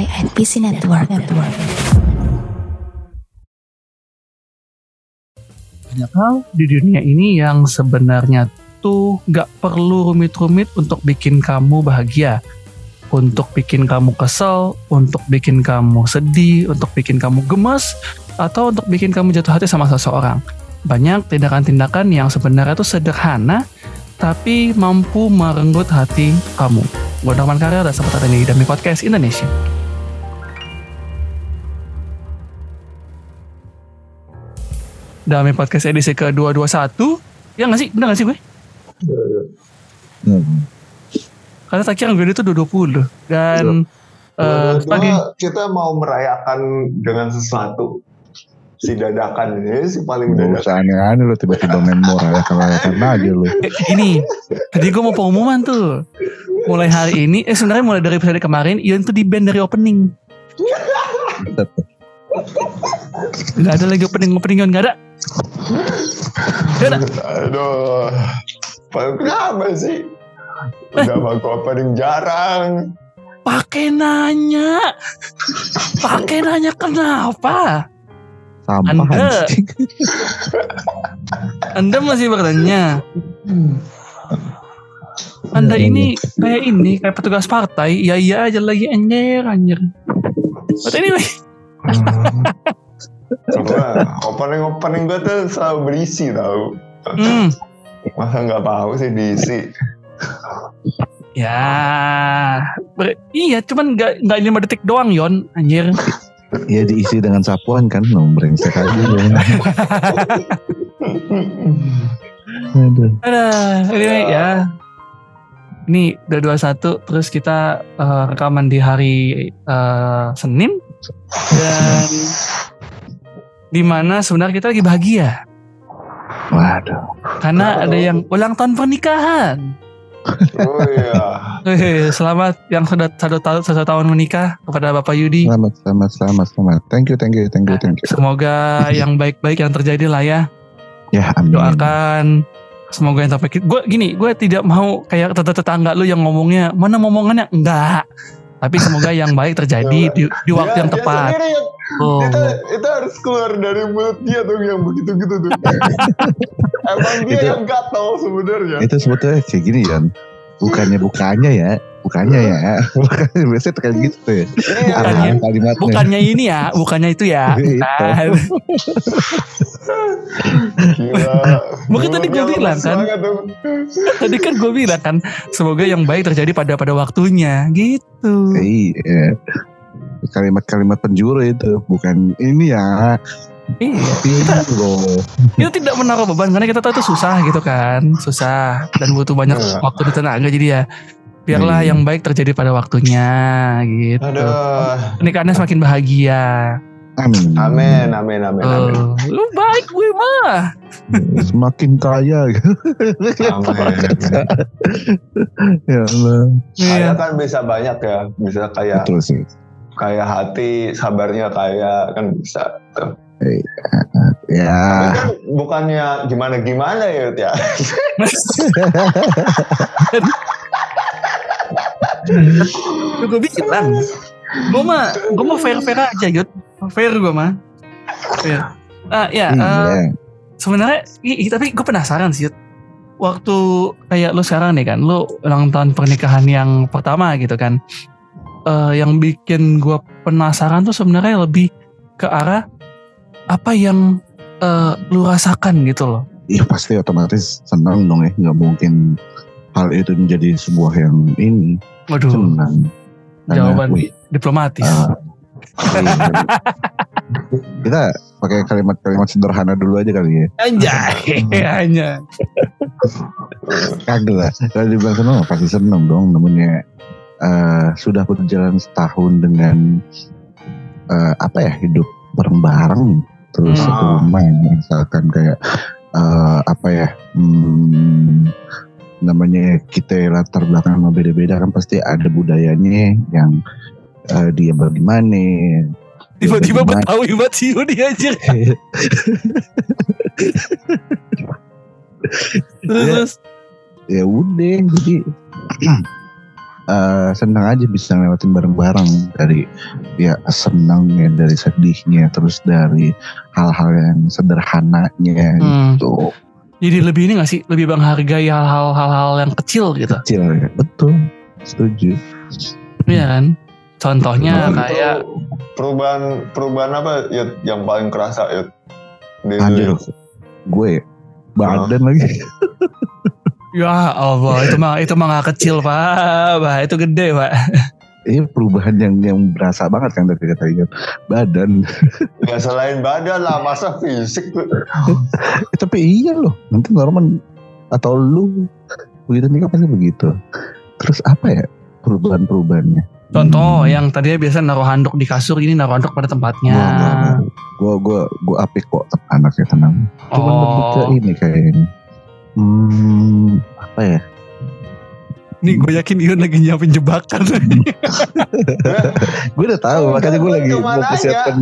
by NPC Network. Network. banyak hal di dunia ini yang sebenarnya tuh gak perlu rumit-rumit untuk bikin kamu bahagia. Untuk bikin kamu kesel, untuk bikin kamu sedih, untuk bikin kamu gemes, atau untuk bikin kamu jatuh hati sama seseorang. Banyak tindakan-tindakan yang sebenarnya tuh sederhana, tapi mampu merenggut hati kamu. Gue Norman Karya dan sempat ada di Dami Podcast Indonesia. Dami Podcast edisi ke-221 Ya gak sih? Bener gak sih gue? Hmm. Karena tak kira gue itu 220 Dan eh pagi kita mau merayakan dengan sesuatu. Si dadakan ini si paling Gak dadakan. usah aneh-aneh lu tiba-tiba main murah ya rayakan aja lu. eh, Gini Tadi gue mau pengumuman tuh. Mulai hari ini Eh sebenarnya mulai dari episode kemarin Ian tuh di band dari opening Gak ada lagi opening-opening Ian Gak ada. Gak ada. Aduh. Paling kenapa sih? Udah gua paling jarang? Pakai nanya. Pakai nanya kenapa? Sampah Anda. Anda masih bertanya. Anda ini kayak ini kayak petugas partai. Iya iya aja lagi anjir anjir. But anyway Coba opening opening gua tuh selalu berisi tau hmm, masa nggak tahu sih diisi Ya ber- Iya cuman gak, gak 5 detik doang Yon Anjir Ya diisi dengan sapuan kan. No, brengsek aja. ya. Aduh. Ada anyway ya Ini udah 21 Terus kita eh, rekaman di hari eh, Senin Dan Di mana sebenarnya kita lagi bahagia. Waduh. Karena ada yang ulang tahun pernikahan. Oh iya. Wih, Selamat yang sudah satu tahun, satu tahun menikah Kepada Bapak Yudi. Selamat, selamat, selamat, selamat. Thank you, thank you, thank you, thank you. Semoga yang baik-baik yang terjadi lah ya. Ya, amin. doakan. Semoga yang terbaik. Gue gini gue tidak mau kayak tetangga tetangga lu yang ngomongnya mana ngomongannya? Enggak tapi semoga yang baik terjadi di, di waktu Dia- yang dia tepat sendiri yang- oh. itu, itu harus keluar dari mulut dia tuh yang begitu gitu tuh emang dia Itu- yang gatel sebenarnya Itu sebetulnya kayak gini ya. Bukannya bukannya ya. Bukannya ya. Bukannya biasanya kayak gitu ya. Iya. Bukannya- Arahan kalimatnya. bukannya ini ya bukannya itu ya. Gila. Makanya tadi Mulutnya bilang kan. tadi kan gue bilang kan semoga yang baik terjadi pada pada waktunya gitu Iya. Kalimat-kalimat penjuru itu bukan ini ya. iya Bingo. kita tidak menaruh beban karena kita tahu itu susah gitu kan susah dan butuh banyak Iya. waktu dan tenaga jadi ya biarlah Iya. yang baik terjadi pada waktunya gitu Aduh. pernikahannya semakin bahagia Amin. Amin, amin, amin, amin. Oh, lu baik gue mah Semakin kaya. Amin. ya Allah. Kaya Iya. kan bisa banyak ya, bisa kayak Betul sih. kayak hati, sabarnya kaya kan bisa. Tuh. Ya. Tapi kan bukannya gimana gimana ya, ya. Gue bilang gue mah gue mah fair fair aja Yud. Fair gue mah. Fair. Ah ya eh, Iya. sebenarnya tapi gue penasaran sih waktu kayak lu sekarang nih kan lu ulang tahun pernikahan yang pertama gitu kan Eh yang bikin gue penasaran tuh sebenarnya lebih ke arah apa yang eh, lu rasakan gitu loh. Iya pasti otomatis senang dong ya. Nggak mungkin hal itu menjadi sebuah yang ini waduh. Karena, jawaban wih, diplomatis iya. kita pakai kalimat-kalimat sederhana dulu aja kali ya. anjay hanya Kagak lah. Kalau dibilang senang pasti senang dong. Namanya eh, sudah berjalan setahun dengan eh, apa ya hidup bareng-bareng terus Hmm. rumah misalkan kayak eh, apa ya hmm, namanya kita latar belakang beda-beda kan pasti ada budayanya yang eh, dia bagaimana tiba-tiba betawi banget sih dia aja terus? Ya udah jadi eh, senang aja bisa ngelewatin bareng-bareng dari ya senangnya dari sedihnya terus dari hal-hal yang sederhananya Hmm. gitu Jadi lebih ini gak sih? Lebih menghargai hal-hal hal-hal yang kecil gitu. kecil ya betul setuju Iya kan? Contohnya Peru- kayak perubahan perubahan apa Yud, yang paling kerasa? Di lu, Anjir, gue badan lagi ya Allah itu mah itu mah gak kecil pak, Bah, itu gede pak. Ini perubahan yang yang berasa banget kan dari kata Ian. badan. Ya selain badan lah, masa fisik tuh. Eh, tapi iya loh nanti Norman atau lu begitu nikah pasti begitu. Terus apa ya perubahan-perubahannya? Contoh yang tadinya biasa naruh handuk di kasur ini naruh handuk pada tempatnya. gue gue gue apik kok anaknya tenang. Cuman lebih ke Oh, ini kayaknya. Hmm apa ya nih gue yakin Ion lagi nyiapin jebakan. gue udah tahu makanya gue gua lagi mau persiapkan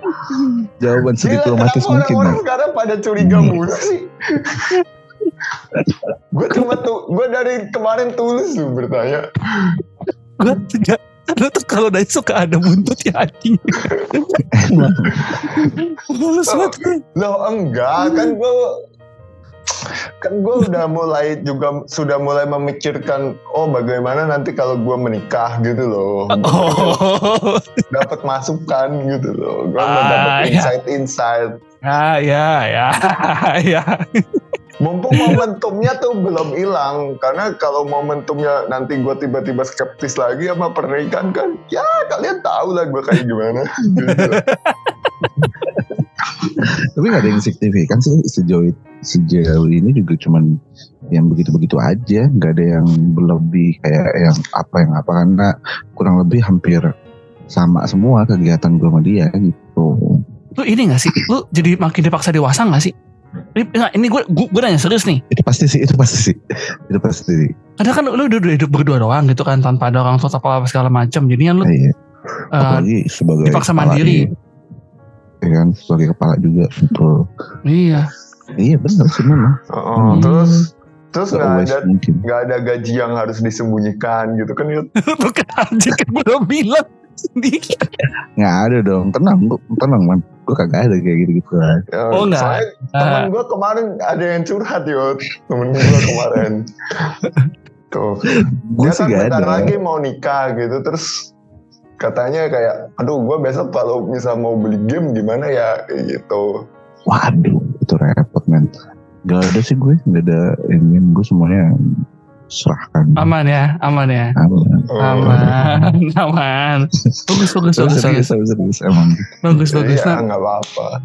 jawaban sediplomatis mungkin orang-orang Bang. sekarang pada curiga Hmm. mulu sih? gue cuma tuh, gue dari kemarin tulus tuh bertanya. gue juga lu tuh kalau udah suka ada buntut ya anjing. Males banget. Loh enggak, kan gue kan gue udah mulai juga sudah mulai memikirkan oh bagaimana nanti kalau gue menikah gitu loh. Oh, dapat masukan gitu loh. Gue Ah, mau dapat insight insight ya ya ya. Ya. mumpung momentumnya tuh belum hilang karena kalau momentumnya nanti gue tiba-tiba skeptis lagi sama pernikahan kan ya kalian tahu lah gue kayak gimana. gitu. tapi gak ada yang signifikan sih sejauh sejauh ini juga cuman yang begitu-begitu aja nggak ada yang berlebih kayak yang apa yang apa karena kurang lebih hampir sama semua kegiatan gue sama dia gitu Lu ini gak sih? Lu jadi makin dipaksa dewasa gak sih? Ini, nggak, ini gue, gue, gue nanya serius nih. itu pasti sih itu pasti sih itu pasti Kadang kan lu udah, hidup berdua doang gitu kan tanpa ada orang tua apa segala macam. Jadi kan lu iya. eh, apalagi sebagai dipaksa mandiri. Iya kan sebagai kepala juga betul iya. iya benar sih memang Oh, Hmm. terus terus nggak ada nggak ada gaji yang harus disembunyikan gitu kan? Tuh kan anjing kan gue udah bilang sendiri. nggak ada dong tenang gue tenang man gue kagak ada kayak gitu gitu Ya, Oh, nggak. soalnya temen gue kemarin ada yang curhat Yud temen gue kemarin tuh gue dia sih kan gak ada lagi mau nikah gitu terus katanya kayak aduh gue besok kalau misal mau beli game gimana ya gitu waduh itu repot men gak ada sih gue gak ada ini gue semuanya serahkan Aman ya, aman ya. aman Oh, Aman, aman. Bagus, bagus, bagus, bagus, serius, emang bagus, bagus. Iya Nah, nggak apa-apa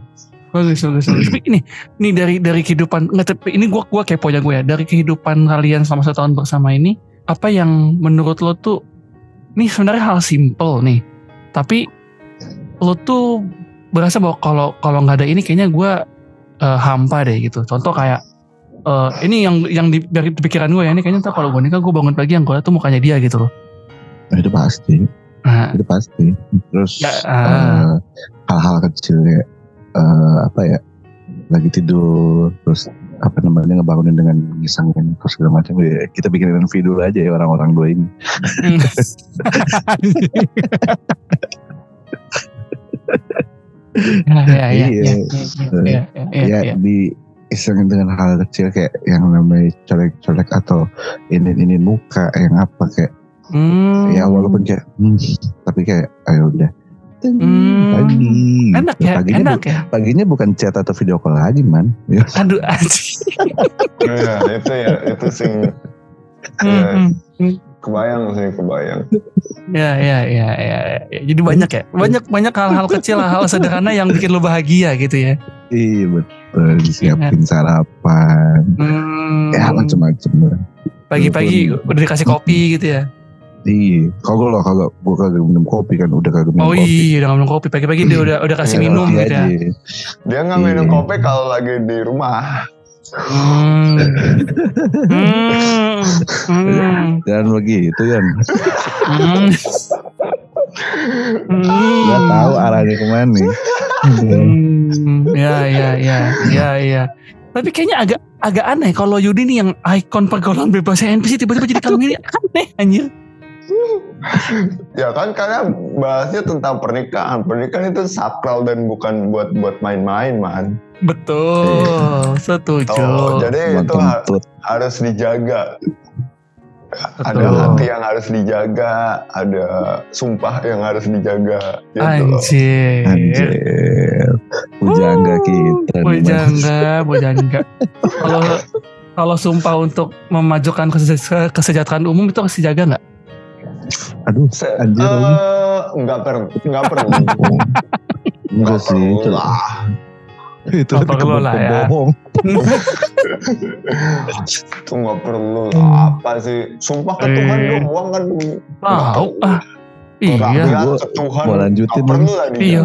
bagus, bagus, bagus. Tapi ini, ini dari dari kehidupan, nggak tapi ini gua gua keponya gue ya. Dari kehidupan kalian selama satu tahun bersama ini, apa yang menurut lo tuh, nih sebenarnya hal simple nih, tapi lo tuh berasa bahwa kalau kalau nggak ada ini kayaknya gue eh, hampa deh gitu. Contoh kayak eh, ini yang yang di, dari pikiran gue ya ini kayaknya ntar kalau gue nikah gue bangun pagi yang gue tuh mukanya dia gitu loh. Nah, itu pasti Nah, itu pasti terus Ya, ah. eh, hal-hal kecil kayak eh, apa ya lagi tidur terus apa namanya ngebangunin dengan ngisangin terus segala macam ya kita bikinin video dulu aja ya orang-orang dua ini ya, ya, ya, Iya. ya, ya, ya, ya, di isengin dengan hal kecil kayak yang namanya colek-colek atau ini ini muka yang apa kayak Hmm. ya walaupun kayak hmm, tapi kayak ayo udah Ting, Hmm. pagi enak ya, paginya, enak bu- ya. paginya bukan chat atau video call lagi man ya Aduh, anjing. Iya, itu ya itu sih Hmm, hmm. kebayang sih kebayang Ya, ya, ya, ya, ya. Jadi banyak ya, banyak banyak hal-hal kecil, hal sederhana yang bikin lo bahagia gitu ya. iya betul disiapin sarapan Hmm. ya macam-macam. Pagi-pagi udah dikasih kopi gitu ya. Iya kagak lah kagak gua kagak minum kopi kan udah kagak minum Oh kopi iya, udah minum kopi. Pagi-pagi dia udah udah kasih Iya, minum Kopi gitu ya. aja. dia nggak minum Iya. kopi kalau lagi di rumah Hmm. Hmm. Hmm. jangan begitu kan Hmm. Hmm. tahu arahnya ke mana Hmm, ya ya ya ya ya. Tapi kayaknya agak agak aneh kalau Yudi nih yang ikon pergaulan bebas NPC tiba-tiba jadi kalung ini aneh anjir. ya kan karena bahasnya tentang pernikahan. Pernikahan itu sakral dan bukan buat buat main-main, man. Betul, setuju. Oh, jadi itu ha- Kentut. harus dijaga. Ada Betul. hati yang harus dijaga, ada sumpah yang harus dijaga. Gitu loh. Anjir. Anjir. Pujangga kita. Bojangga, bojangga. Kalau kalau sumpah untuk memajukan kese- kesejahteraan umum itu harus dijaga nggak? Aduh, Se- anjir lagi. eh, nggak perlu, nggak perlu. Enggak sih. Itu, lah. itu Nggak perlu lah ya. bohong. Itu nggak perlu. Apa sih? Sumpah ke Tuhan Eh. doang kan. Tahu ah. Iya, ke Tuhan. mau lanjutin, nggak perlu lah Iya.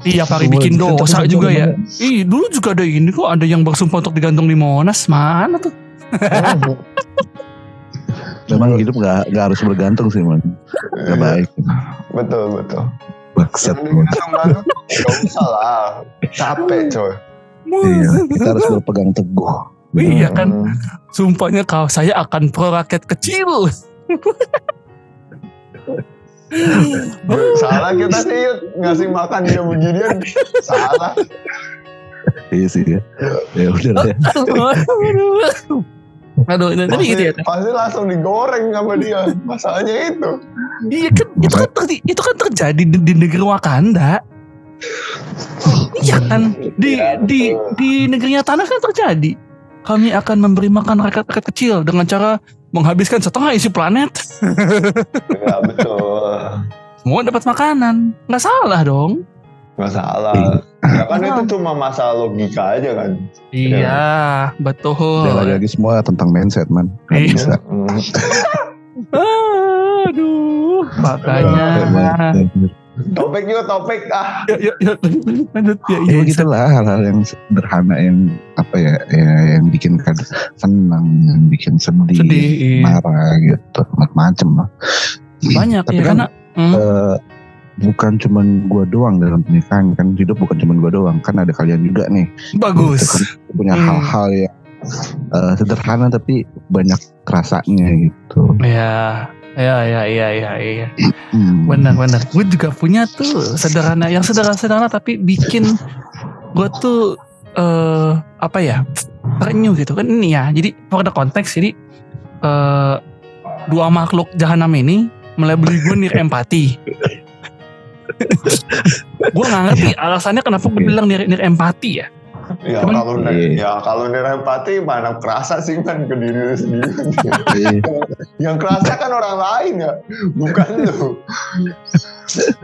iya pari bikin lanjutin, dosa juga ya. Ih, dulu juga ada ini kok, ada yang bersumpah untuk digantung di Monas. Mana tuh? Memang hidup gak, gak harus bergantung sih man. Gak baik. betul betul. Baksat. Banget, Gak usah lah. Capek coy. Iya, kita harus berpegang teguh. Iya kan, Hmm. sumpahnya kau saya akan pro rakyat kecil. Salah kita sih ngasih makan dia beginian. Salah. Iya sih ya. Ya udah lah ya. Aduh, ini tadi Pasti, gitu ya. pasti langsung digoreng sama dia. Masalahnya itu. Iya kan, itu kan, terjadi, itu kan terjadi di, di negeri Wakanda. Iya kan, di Iya, di di negerinya tanah kan terjadi. Kami akan memberi makan rakyat-rakyat kecil dengan cara menghabiskan setengah isi planet. Ya betul. Semua dapat makanan, nggak salah dong. Gak salah. Ya kan itu cuma masalah logika aja kan. Iya, betul. Ya, lagi-lagi semua tentang mindset man. Gak Iya. bisa. Aduh, makanya. Topik yuk topik ah. Yuk, yuk, yuk, lanjut. Ya, Ya iya, gitu lah hal-hal yang sederhana yang apa ya, ya yang bikin kad- senang, yang bikin sedih, Sedih, iya. marah gitu, macam-macam lah. banyak Tapi ya kan, karena hmm, Eh, bukan cuman gua doang dalam pernikahan kan hidup bukan cuman gua doang kan ada kalian juga nih bagus. Gitu kan. punya Hmm. hal-hal yang eh, sederhana tapi banyak kerasanya gitu Ya, ya, ya, ya, ya, ya. Hmm. Benar, benar. Gue juga punya tuh sederhana, yang sederhana-sederhana tapi bikin gue tuh eh apa ya terenyuh gitu kan ini ya. Jadi pada konteks jadi eh dua makhluk jahanam ini melebeli gue nir empati. gue nggak ngerti alasannya kenapa gue bilang nir, nir empati ya. Ya Cuman- kalau Iya. ya kalau empati mana kerasa sih kan ke diri sendiri. Iya. Yang kerasa kan orang lain ya, bukan lu.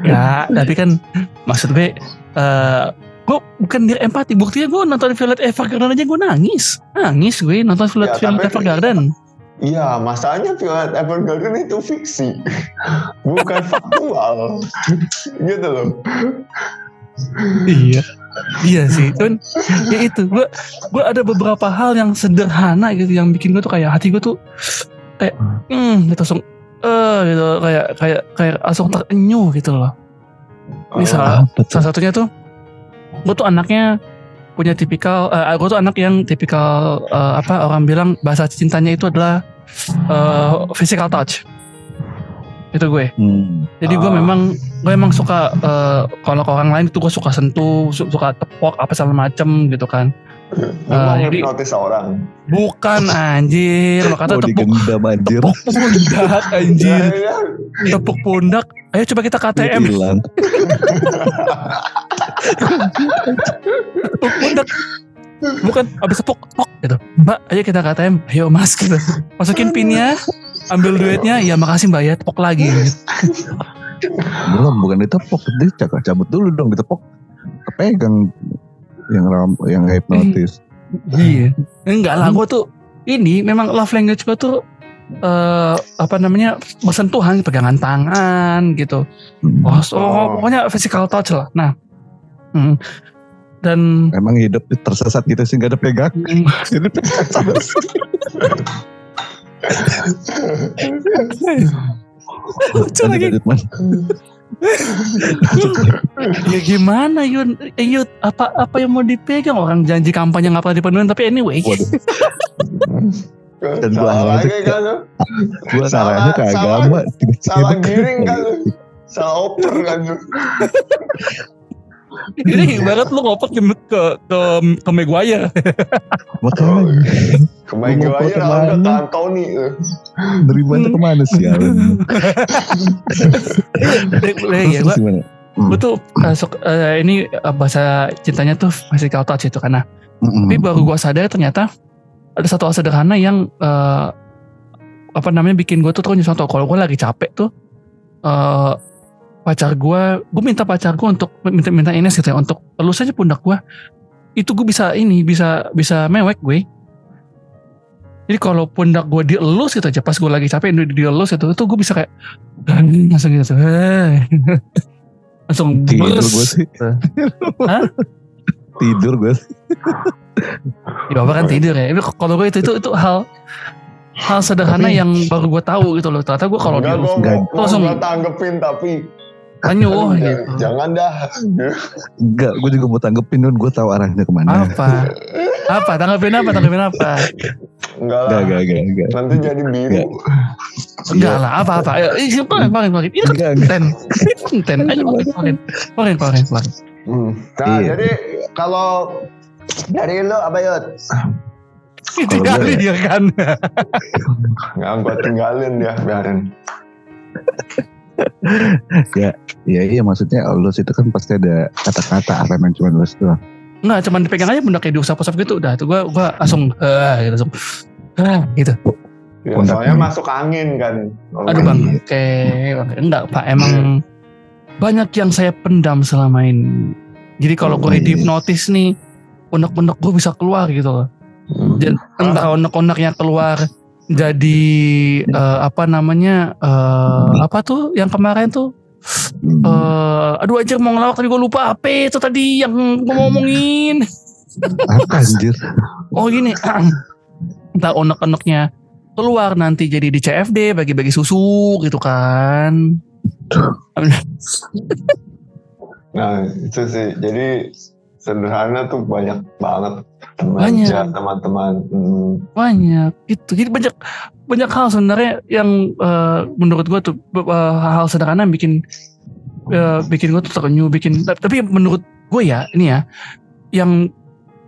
Ya, tapi kan maksud gue eh gue bukan nir empati. Buktinya gue nonton Violet Evergarden aja gue nangis. Nangis gue nonton Violet, Ya, Violet tapi- Evergarden. Iya, masalahnya Violet Evergarden itu fiksi, bukan faktual. gitu loh. iya iya sih cuman ya itu gue gue ada beberapa hal yang sederhana gitu yang bikin gue tuh kayak hati gue tuh kayak hmm gitu langsung eh gitu kayak kayak kayak langsung terenyuh gitu loh Ini salah- Apa tuh? salah satunya tuh gue tuh anaknya punya tipikal eh gue tuh anak yang tipikal eh, apa orang bilang bahasa cintanya itu adalah eh, physical touch itu gue Hmm. jadi gue Ah. memang gue emang suka eh, kalau ke orang lain itu gue suka sentuh, su- suka tepok apa segala macem gitu kan. Ah, mau jadi- ngehipnotis orang. Bukan anjir, lo kata tepuk digendam anjir tepuk pundak anjir, Ya, ya. tepuk pundak. Ayo coba kita KTM, hilang tepuk pundak. Bukan abis tepuk, tepok gitu. Mbak, ayo kita KTM. Ayo mas gitu. Masukin pinnya, ambil duitnya. Ya makasih mbak ya, tepok lagi. Gitu. belum bukan ditepok dia cabut dulu dong ditepok kepegang yang ram yang hipnotis Iya. Enggak lah, gue tuh ini memang love language gue tuh eh apa namanya bersentuhan, pegangan tangan gitu. Hmm. Oh, so- Oh. pokoknya physical touch lah. Nah, hmm. dan emang hidup tersesat gitu sih gak ada pegang hmm, jadi pegang sama lucu lagi. Ya gimana Yun? Eh, Yud, apa apa yang mau dipegang orang janji kampanye nggak pernah dipenuhin tapi anyway. Dan gua salah lagi kan lu. Gue Salah- arahnya ke salah- agama. salah giring kan salah oper kan Ini ibarat lu ngoper ke ke ke, ke Maguire. Makanya gue foto lah udah mana? tahan Tony lu. dari mana ke mana sih? Alan? ya, Terus gua, gimana? gua tuh eh, sok- eh, ini eh, bahasa cintanya tuh physical touch itu karena Mm-mm. tapi baru gua sadar ternyata ada satu hal sederhana yang eh, apa namanya bikin gua tuh terus contoh kalau gua lagi capek tuh eh pacar gua gua minta pacar gua untuk minta minta ini gitu ya untuk elus aja pundak gua itu gue bisa ini bisa bisa mewek gue jadi kalau pundak gue dielus gitu aja pas gue lagi capek di- dielus itu itu gue bisa kayak langsung gitu langsung Tidur gue sih. Hah? Tidur gue sih. Ya bapak kan tidur ya. Tapi kalau gue itu itu itu hal hal sederhana Tapi- yang baru gue tahu gitu loh. Ternyata gue kalau dia gue Langsung- mau tanggepin tapi tanya oh Aduh, gitu. jangan dah. Enggak, gue juga mau tanggepin Nun. Gue tahu arahnya ke mana. Apa? Apa? Tanggapin apa? Tanggapin apa? Enggak lah. Enggak, enggak, enggak, enggak. Nanti jadi biru. Enggak lah. Apa apa? Ayo, ih, keluarin, keluarin, keluarin. Ini kan Enggak, enggak. konten. Ini konten. Ayo keluarin, keluarin, keluarin, keluarin. Hmm. Nah, Iya. jadi kalau dari lo apa yud? Tinggalin gue- dia kan. Nggak, gue tinggalin dia, biarin. Ya iya maksudnya elus itu kan pasti ada kata-kata apa yang cuma elus doang. Enggak, cuman dipegang aja bunda kayak diusap-usap gitu. Udah, itu gue gue langsung eh gitu langsung. Ah, gitu. Ya, Pundaknya. soalnya masuk angin kan. Aduh bang, oke, oke. enggak pak, emang banyak yang saya pendam selama ini. Jadi kalau gue Oh, iya. dihipnotis nih, unek-unek gue bisa keluar gitu loh. Hmm. Jadi, entah unek-uneknya keluar jadi eh, apa namanya eh, apa tuh yang kemarin tuh? Eh, aduh anjir mau ngelawak tapi gue lupa apa itu tadi yang gue ngomongin. Apa anjir? oh gini entah unek-uneknya keluar nanti jadi di CFD bagi-bagi susu gitu kan. Nah itu sih, jadi sederhana tuh banyak banget Banyak. ya, teman-teman. Hmm. banyak gitu jadi banyak banyak hal sebenarnya yang eh, menurut gue tuh eh, hal sederhana yang bikin eh, bikin gue tuh terenyuh bikin tapi menurut gue ya ini ya yang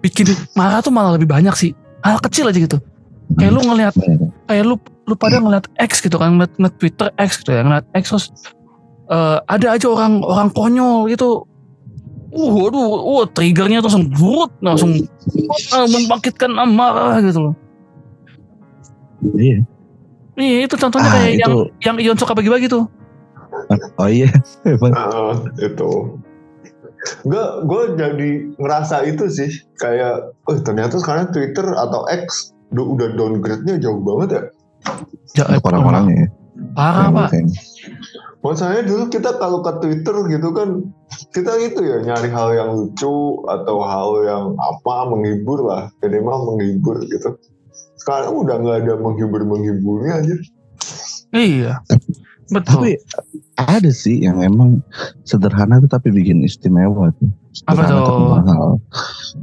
bikin marah tuh malah lebih banyak sih hal kecil aja gitu kayak lu ngelihat kayak lu lu pada ngeliat X gitu kan ngeliat, ngeliat Twitter X gitu ya ngeliat X terus eh, ada aja orang orang konyol gitu uh aduh uh, triggernya tuh langsung burut langsung uh, membangkitkan amarah gitu loh Iya. Iya itu contohnya Ah, kayak itu- yang yang Ion suka bagi-bagi tuh. Oh iya. Emang Nah, itu. Gue gue jadi ngerasa itu sih kayak, oh ternyata sekarang Twitter atau X udah, downgrade-nya jauh banget ya. Ja, untuk orang-orangnya ya. Parah pak. Maksudnya dulu kita kalau ke Twitter gitu kan kita itu ya nyari hal yang lucu atau hal yang apa menghibur lah minimal menghibur gitu. Sekarang udah nggak ada menghibur menghiburnya aja. Iya. Betul. Tapi ada sih yang emang sederhana tuh tapi bikin istimewa tuh. Apa Sederhana tapi tuh? mahal.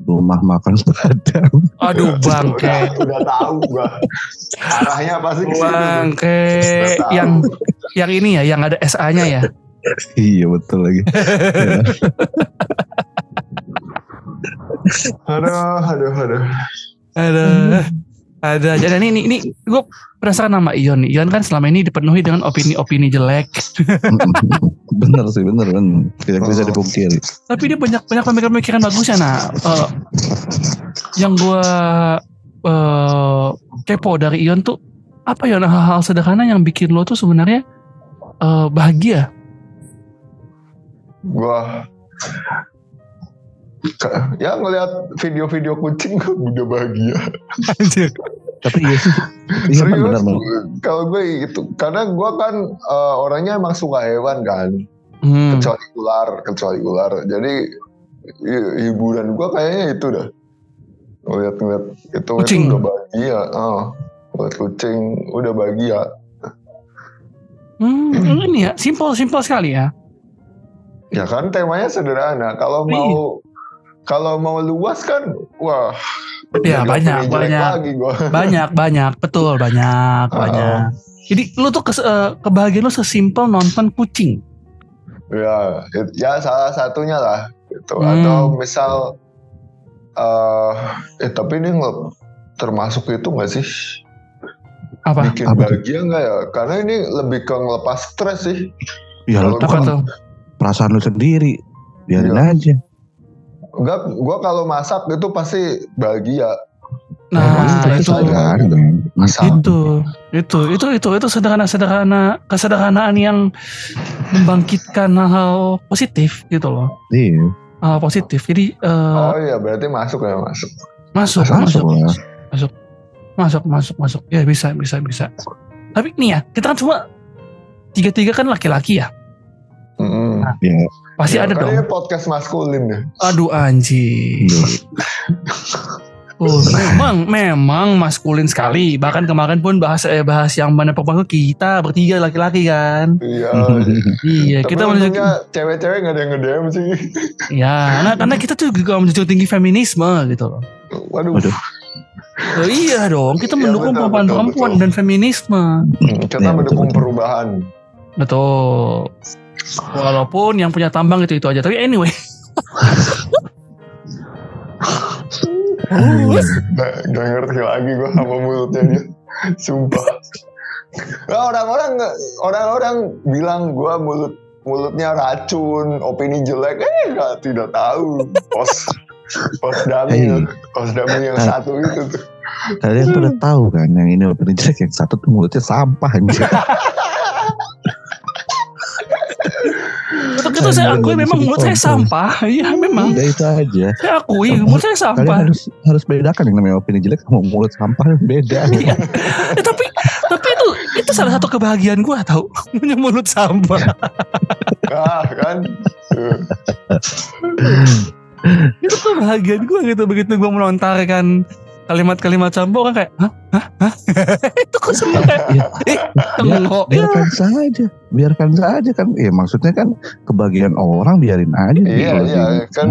Rumah makan padang. Aduh bangke. Udah, udah tahu gua arahnya pasti ke. Bangke. Yang yang ini ya, yang ada SA-nya ya. iya betul lagi. aduh aduh aduh. Ada. Ada. Jadi ini ini gue penasaran sama Ion nih. Ion kan selama ini dipenuhi dengan opini-opini jelek. bener sih bener bener. Tidak bisa Oh. dipungkiri. Tapi dia banyak banyak pemikiran-pemikiran bagusnya. Nah, eh, yang gue eh kepo dari Ion tuh apa ya hal-hal sederhana yang bikin lo tuh sebenarnya eh, bahagia. Gua ya ngelihat video-video kucing gua udah bahagia. Anjir. Tapi iya sih. Iya kan bener. Kalau gue itu karena gue kan eh, orangnya emang suka hewan kan, Hmm. kecuali ular, kecuali ular. Jadi hi- hiburan gue kayaknya itu dah. Ngeliat-ngeliat itu, Kucing. itu udah bahagia. Oh, ngeliat kucing udah bahagia. Hmm, ini ya, simpel simpel sekali ya. Ya kan temanya sederhana. Kalau mau kalau mau luas kan, wah. Ya banyak banyak Lagi gua. banyak banyak betul banyak Oh. banyak. Jadi lu tuh kes, eh, kebahagiaan lu sesimpel nonton kucing. Ya, ya salah satunya lah. Gitu. Hmm. Atau misal, eh, eh tapi ini nggak termasuk itu nggak sih? Apa? Bikin Apa bahagia nggak ya? Karena ini lebih ke ngelepas stres sih. Ya lu kan tuh? perasaan lu sendiri. Biarin Iya. aja. Enggak, gua kalau masak itu pasti bahagia. Nah, itu. Masak. itu itu itu itu itu sederhana sederhana kesederhanaan yang membangkitkan hal positif gitu loh Iya. hal positif jadi eh, Oh iya, berarti masuk ya masuk. masuk Masuk masuk lah. masuk masuk masuk ya bisa bisa bisa tapi nih ya kita kan semua tiga tiga kan laki-laki ya Mm-mm. Ya. pasti Ya, ada dong ini podcast maskulin ya. aduh anjing Iya. Oh, memang memang maskulin sekali bahkan kemarin pun bahas eh, bahas yang mana pokoknya kita bertiga laki-laki kan Iya. iya Tapi kita menunjuk cewek-cewek nggak ada yang nge-DM sih. ya karena, karena kita tuh juga menjunjung tinggi feminisme gitu loh Waduh. Waduh. Oh, iya dong, kita Iya, mendukung betul, perempuan-perempuan betul, dan feminisme. Kita Ya, mendukung betul-betul. perubahan. Betul. Walaupun yang punya tambang itu itu aja. Tapi anyway. Gak, gak ngerti lagi gue sama mulutnya dia. Sumpah. Nah, orang-orang orang-orang bilang gue mulut mulutnya racun, opini jelek, eh nggak tidak tahu. Pos pos dami, Hey. pos dami yang satu itu tuh. Kalian pada tahu kan yang ini opening jelek yang satu tuh mulutnya sampah anjir. Untuk itu saya akui memang mulut saya sampah. Iya memang. Udah itu aja. Saya akui mulut saya Kalian sampah. harus harus bedakan yang namanya opini jelek sama mulut sampah beda. Iya. Eh, tapi tapi itu itu salah satu kebahagiaan gua tahu punya mulut sampah. Ah kan. Tuh. itu kebahagiaan gua gitu begitu gua melontarkan kalimat-kalimat sampah orang kayak hah hah hah itu kok seneng kayak Iya. eh tengok ya biarkan saja, biarkan saja kan. Ya maksudnya kan kebagian orang biarin aja. Iya Kalau iya gitu. kan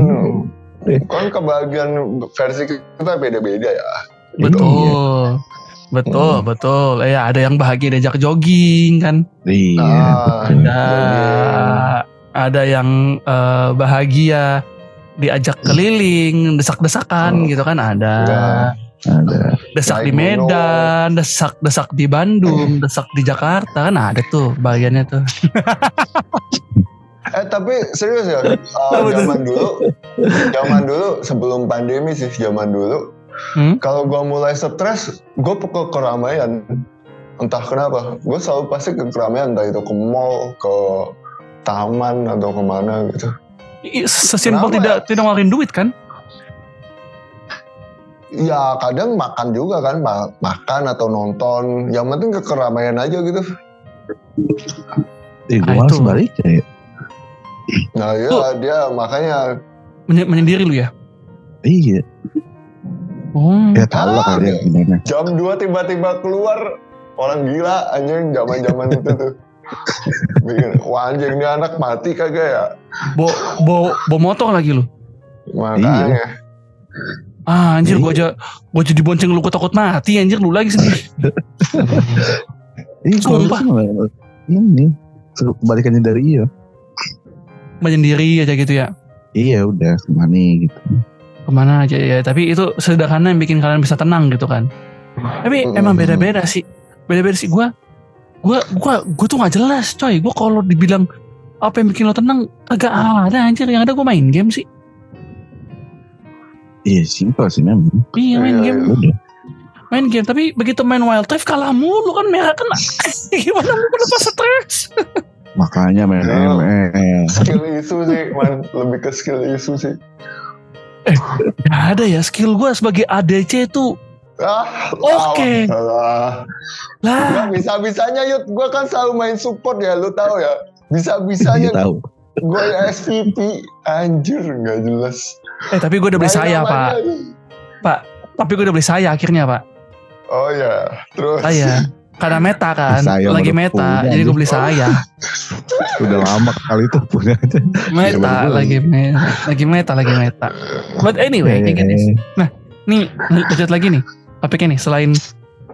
Eh. kan kebahagiaan versi kita beda-beda ya. Betul. Betul, Hmm. betul. Ya ada yang bahagia diajak jogging kan. Iya. Ah. Ada ada yang eh, bahagia diajak keliling, desak-desakan Oh. gitu kan ada. Ya. Ada. Desak di Medan, desak-desak di Bandung, desak di Jakarta kan ada tuh bagiannya tuh. Eh tapi serius ya, uh, zaman dulu, zaman dulu sebelum pandemi sih zaman dulu, Hmm? kalau gua mulai stres, gue ke keramaian. Entah kenapa, gue selalu pasti ke keramaian, entah itu ke mall, ke taman atau ke mana gitu. Sesimpel tidak tidak ngeluarin duit kan? Ya kadang makan juga kan, ma- makan atau nonton. Yang penting ke keramaian aja gitu. Eh, gue Ah, malah itu. sebaliknya ya. Nah ya Tuh. dia makanya Menye- Menyendiri lu ya? Iya. Oh. Ya tahu lah Ah. kalian gimana. jam 2 tiba-tiba keluar orang gila anjing zaman-zaman itu tuh. Bikin, wah anjing ini anak mati kagak ya? Bo, bo, bo motor lagi lu. Makanya. Ah, anjir Iya. gua aja gua jadi bonceng lu gua takut mati anjir lu lagi sendiri. Ih, gue Sumpah. ini kebalikannya dari iya. Menyendiri aja gitu ya. Iya udah ke mana gitu. Ke mana aja ya. Tapi itu sederhana yang bikin kalian bisa tenang gitu kan. Tapi Mm-mm. emang beda-beda sih. Beda-beda sih gua gua gua gua tuh gak jelas coy. Gua kalau dibilang apa yang bikin lo tenang agak ada anjir yang ada gua main game sih. Iya simpel sih memang. Iya main Iya, game. iya. Udah. Main game tapi begitu main Wild Rift kalah mulu kan merah kena. Gimana mau lepas stres? Makanya main Ya. ML. Skill isu sih, man. Lebih ke skill isu sih. Gak ada ya skill gua sebagai ADC tuh Ah, Oke. alah. lah Gak bisa-bisanya yuk, gue kan selalu main support ya, lu tahu ya. Bisa-bisanya tahu. gue SVP, anjir nggak jelas. Eh tapi gue udah beli saya pak aja. tapi gue udah beli saya akhirnya pak Oh ya, terus. saya karena meta kan, Saya lagi meta, punya, jadi gue beli saya. Udah lama kali itu punya aja. Meta lagi meta, lagi meta, lagi meta. But anyway, kayak gini. Eh, Nih, lanjut lagi nih. Topiknya nih, selain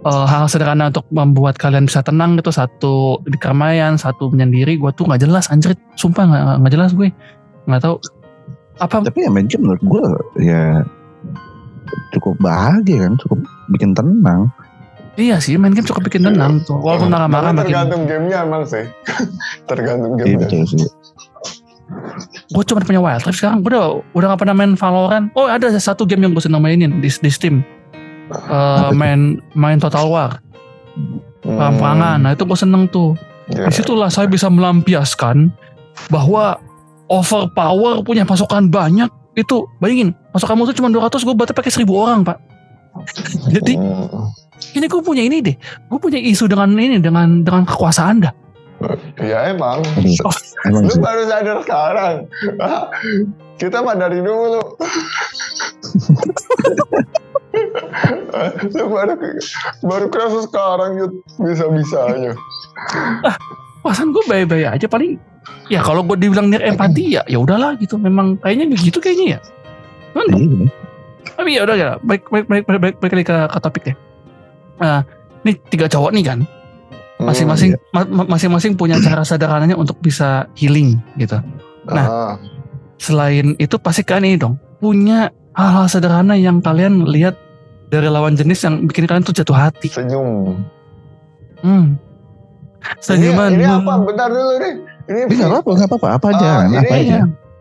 eh, hal sederhana untuk membuat kalian bisa tenang gitu, satu di keramaian, satu menyendiri, gue tuh nggak jelas, anjir, sumpah nggak jelas gue, nggak tahu apa. Tapi ya main game menurut gue ya cukup bahagia kan, cukup bikin tenang. Iya sih, main game cukup bikin tenang tuh, walaupun marah-marah Tapi makin. tergantung gamenya emang sih. tergantung Iya gamenya. betul sih. Gue cuma punya Wild Rift sekarang, gue udah udah gak pernah main Valorant. Oh ada satu game yang gue seneng mainin di, di Steam. Eh, main main Total War, perang-perangan. Nah itu gue seneng tuh. Iya. Di situlah saya bisa melampiaskan bahwa overpower punya pasukan banyak itu bayangin pasukan musuh cuma 200 gue berarti pakai 1000 orang pak jadi Hmm. ini gue punya ini deh gue punya isu dengan ini dengan dengan kekuasaan dah Ya emang. Oh. emang Lu sih. baru sadar sekarang. Kita mah dari dulu. Lu baru baru kerasa sekarang Yud bisa-bisanya. perasaan gue baik-baik aja paling ya kalau gue dibilang niat empati ya ya udahlah gitu memang kayaknya begitu kayaknya ya Cuman Iya, tapi ya udah ya baik baik baik baik baik, baik, ke, ke topik deh Nah, ini tiga cowok nih kan Hmm. masing-masing ma- ma- masing-masing punya cara sederhananya untuk bisa healing gitu Nah. Ah, selain itu pasti kan ini dong punya hal-hal sederhana yang kalian lihat dari lawan jenis yang bikin kalian tuh jatuh hati. senyum. Hmm. Ini, Senyuman. ini apa? Bentar dulu nih. Ini Bisa apa? Nggak apa-apa. Apa aja? Kan? apa aja?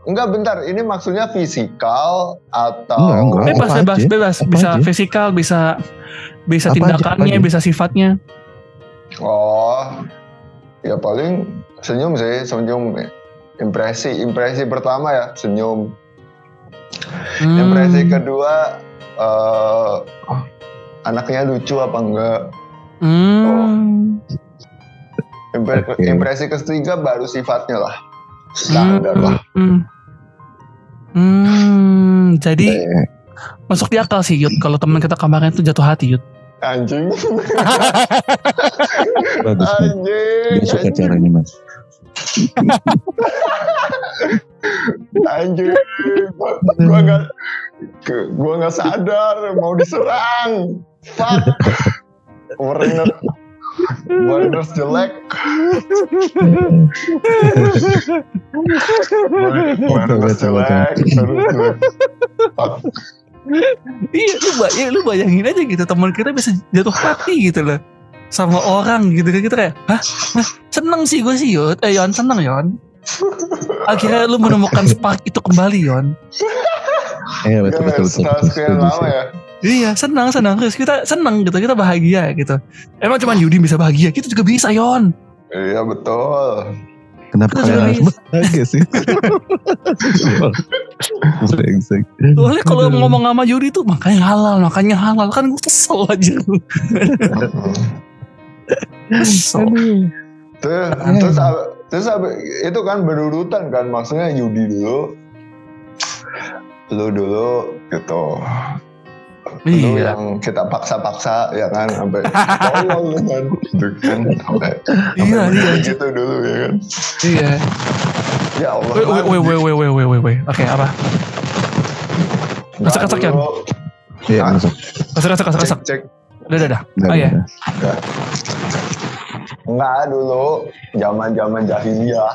Enggak bentar, ini maksudnya fisikal atau Enggak, enggak. Bebas, apa bebas, aja? bebas. Apa Bisa aja? fisikal, bisa bisa Apa aja, tindakannya, apa aja? bisa sifatnya. Oh, ya paling senyum sih, senyum. Impresi, impresi pertama ya senyum. Hmm. Impresi kedua, eh anaknya lucu apa enggak? Hmm. Impre- Oke. Impresi ketiga baru sifatnya lah, standar lah. Hmm. Hmm. Jadi Eh, masuk di akal sih Yud kalau teman kita kemarin tuh jatuh hati Yud. Anjing, bagus anjing, Dia suka caranya mas. anjing. Gua, ke- gua nggak sadar mau diserang. Fuck. Warner, Warner jelek. Warner jelek. Iya lu, ba- iya, lu bayangin aja gitu teman kita bisa jatuh hati gitu loh sama orang gitu kan kita kayak hah, seneng sih gue sih Yud eh Yon seneng Yon akhirnya lu menemukan spark itu kembali Yon Eh betul Kan betul betul. setelah betul, sekian setuju lama sih. ya. Iya. Senang senang. Terus kita seneng gitu kita bahagia gitu. Emang cuma Yudi bisa bahagia kita juga bisa Yon. Iya betul. Kenapa kalian harus bahagia sih? Soalnya kalau ngomong sama Yudi tuh makanya halal makanya halal. Kan gue kesel aja. Kesel. Terus, terus, terus itu kan berurutan kan, maksudnya Yudi dulu, lu dulu gitu. Lu iya yang kita paksa-paksa ya kan sampai tolong lu kan gitu kan sampai iya sampai iya gitu dulu ya kan. iya Ya Allah. Wait, wait, wait, wait, wait, wait, wait, wait. Oke, apa? Nggak Kasar-kasar, Kian. dulu. Iya masuk. Kasar, kasar, kasar, kasar. Cek, cek. Udah, udah, udah. Oh, iya. Enggak dulu, zaman-zaman jahiliyah.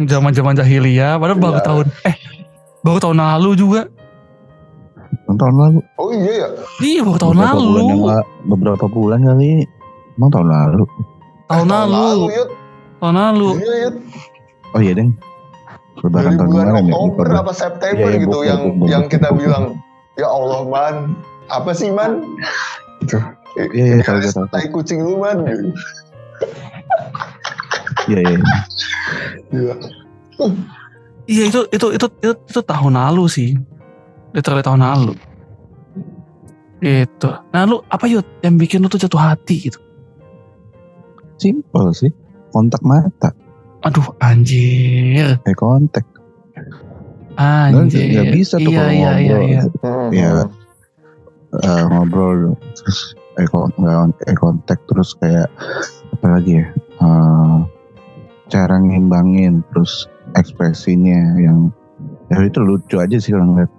Zaman-zaman jahiliyah, padahal baru Iya. tahun, eh, baru tahun lalu juga. Tahun lalu. Oh iya ya. Iya, baru tahun Beberapa bulan yang lalu. beberapa bulan kali. Emang tahun lalu. Tahun lalu. Yud. Tahun lalu. Iya, Yud. Oh iya deng. Lebaran Dari tahun bulan kemarin ya. Oktober apa September Iya, iya, gitu bukan, yang bukan, yang bukan. kita bilang ya Allah man apa sih man gitu. Iya, iya, tahu, tahu, tahu. tai kucing lu man. Iya iya. Iya. Iya, itu, itu, itu, itu, itu tahun lalu sih. Literally tahun lalu. Gitu. Nah, lu apa Yud yang bikin lu tuh jatuh hati gitu? Simpel sih. Kontak mata. Aduh, anjir. Kayak kontak. Anjir. nggak bisa tuh iya, kalau iya, iya, ngobrol. iya. Iya. Eh, ngobrol terus nggak eye contact terus kayak apa lagi ya eh, cara ngimbangin terus ekspresinya yang ya itu lucu aja sih kalau ngeliat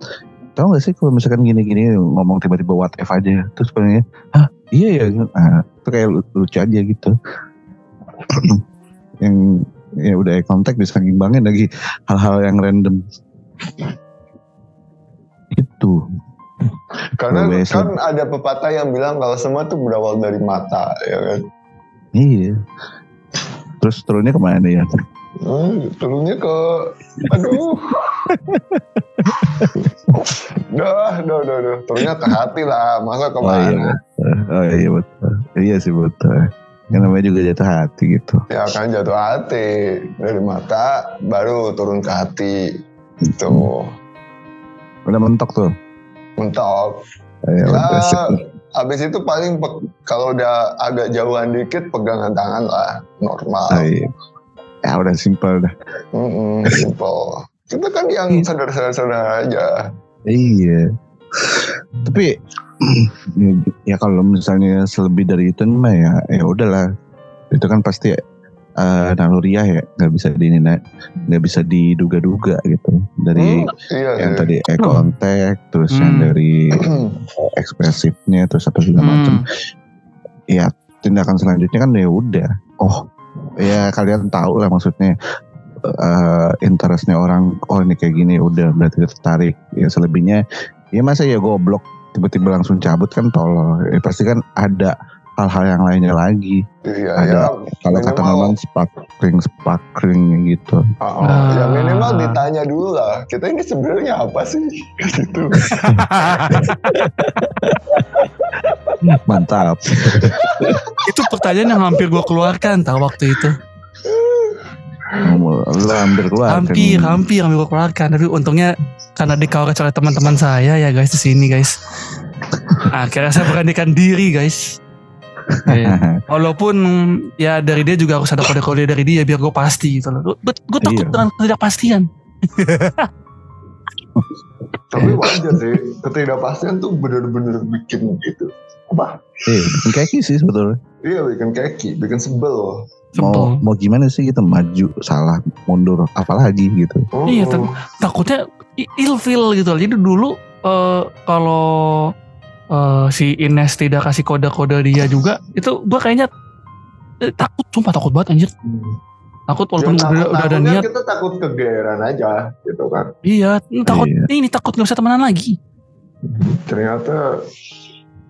tahu gak sih kalau misalkan gini-gini ngomong tiba-tiba what if aja terus sebenarnya ah iya ya? Nah, itu kayak lu- lucu aja gitu. Yang ya udah eye contact bisa ngimbangin lagi hal-hal yang random. Itu. Karena kan ada pepatah yang bilang kalau semua tuh berawal dari mata, ya kan. iya. Terus turunnya ke mana ya? Hmm, turunnya ke, aduh. Dah, dah, dah, dah. Turunnya ke hati lah, masa oh iya ke mana? oh iya betul iya sih betul yang namanya juga jatuh hati gitu Ya kan jatuh hati dari mata, baru turun ke hati. Gitu. udah mentok tuh Mentok. ya, udah sip. Ya, habis itu paling kalau udah agak jauhan dikit pegangan tangan lah, normal. Ah, iya. ya udah simpel dah Mm-mm, simple. Kita kan yang sederhana-sederhana aja. iya tapi ya kalau misalnya selebih dari itu mah ya ya udahlah itu kan pasti eh naluriah ya nggak bisa di nggak bisa diduga-duga gitu dari Hmm, iya yang sih. tadi eye contact terus yang Hmm. dari ekspresifnya terus apa segala macam Hmm. ya tindakan selanjutnya kan ya udah oh ya kalian tahu lah maksudnya eh interestnya orang oh ini kayak gini udah berarti tertarik ya selebihnya ya masa ya goblok tiba-tiba langsung cabut kan tolol ya pasti kan ada hal-hal yang lainnya lagi Iya, ada ya. kalau kata Norman sparkling sparkling gitu Oh, Ah. ya minimal ditanya dulu lah. Kita ini sebenarnya apa sih? Gitu. mantap itu pertanyaan yang hampir gue keluarkan tahu waktu itu. Lu hampir keluar kan. hampir, hampir hampir gue keluarkan. Tapi untungnya karena dikawal oleh teman-teman saya ya guys di sini guys. Akhirnya saya beranikan diri guys. Iya. Walaupun ya dari dia juga harus ada kode-kode dari dia biar gue pasti gitu loh. Gue takut Iya. dengan ketidakpastian. Tapi wajar sih, ketidakpastian tuh bener-bener bikin gitu. Apa? eh kaki sih sebetulnya Iya bikin keki, bikin sebel. Mau Sebel. mau gimana sih kita maju salah mundur apalagi gitu Oh, Iya, tapi- Takutnya ilfil gitu. Jadi dulu eh, kalau eh, si Ines tidak kasih kode-kode dia juga, itu gue kayaknya eh, takut, sumpah takut banget anjir. Takut walaupun Ya, udah, udah ada niat. kita takut kegeeran aja gitu kan. Iya, takut Iya. ini takut nggak bisa temenan lagi. Ternyata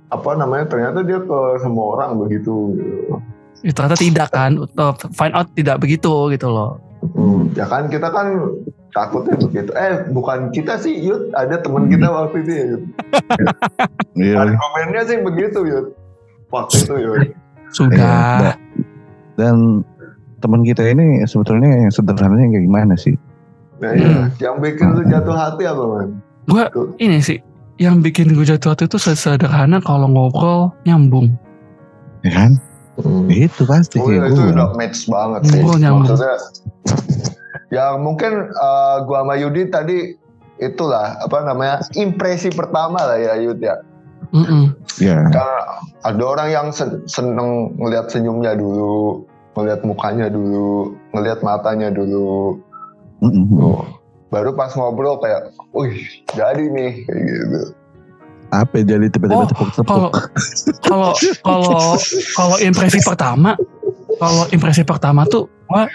apa namanya? Ternyata dia ke semua orang begitu. Gitu. Ya, ternyata tidak kan, Uh, find out tidak begitu gitu loh. Hmm, ya kan kita kan takutnya begitu. Eh bukan kita sih Yud, ada teman kita waktu itu ya Yud. iya Argumennya sih begitu Yud. Waktu itu Yud. Sudah. dan teman kita ini sebetulnya yang sederhananya kayak gimana sih Nah, iya. Yang bikin lu jatuh hati apa man? Gue ini sih yang bikin gue jatuh hati itu sederhana kalau ngobrol nyambung. ya kan Hmm. Ya itu pasti Oh kayak itu gue udah match banget sih. Nyambung. Maksudnya ya mungkin eh, gua sama Yudi tadi itulah apa namanya impresi pertama lah ya Yud ya. Mm-mm. ya Karena ada orang yang sen- seneng ngelihat senyumnya dulu, ngelihat mukanya dulu, ngelihat matanya dulu. mm-mm. Tuh. Baru pas ngobrol kayak, wih jadi nih kayak gitu. Apa ya, jadi tiba-tiba Oh, tepuk-tepuk Kalau kalau kalau kalau impresi pertama, kalau impresi pertama tuh gua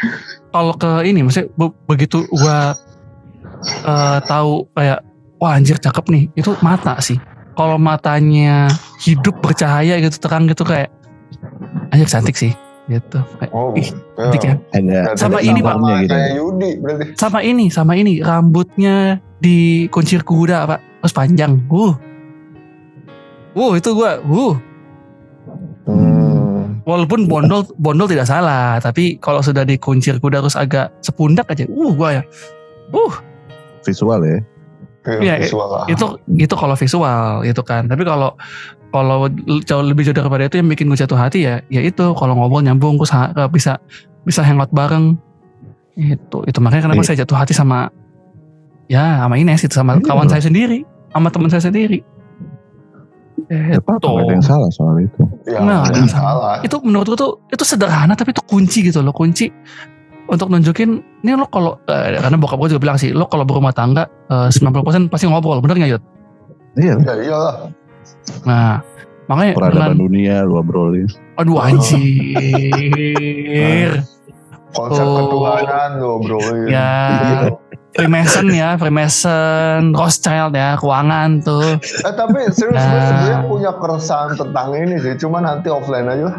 kalau ke ini maksudnya be- begitu gua eh, tahu kayak wah anjir cakep nih, itu mata sih. Kalau matanya hidup bercahaya gitu terang gitu kayak anjir cantik sih gitu. Kayak, Oh, ih, ya. cantik ya. ada Sama ada ini, Pak. gitu Kayak Yudi berarti. Sama ini, sama ini rambutnya di kuncir kuda pak, terus panjang. Uh, uh itu gua, uh Hmm. walaupun bondol bondol tidak salah, tapi kalau sudah dikuncir kuda terus agak sepundak aja, uh gua ya, uh visual ya Kayak Iya, visual lah. itu itu kalau visual gitu kan. Tapi kalau kalau jauh lebih jauh daripada itu yang bikin gue jatuh hati ya, ya itu kalau ngobrol nyambung ha- bisa bisa hangout bareng. Itu itu makanya kenapa Iya. saya jatuh hati sama ya sama Ines itu sama Iya. kawan saya sendiri, sama teman saya sendiri. Ya, apa ada yang salah soal itu. Ya, ada yang salah. itu menurut gue tuh itu sederhana tapi itu kunci gitu loh kunci untuk nunjukin ini lo kalau eh, karena bokap gue juga bilang sih lo kalau berumah tangga eh, 90% pasti ngobrol bener nggak Yud? Iya, Ya iyalah. Nah makanya dengan peradaban dunia lu obrolin. aduh anjir Konsep Oh. ketuhanan lo bro. ya Freemason ya Freemason Rothschild ya keuangan tuh Eh tapi serius gue Nah. sebenarnya punya keresahan tentang ini sih. Cuma nanti offline aja lah.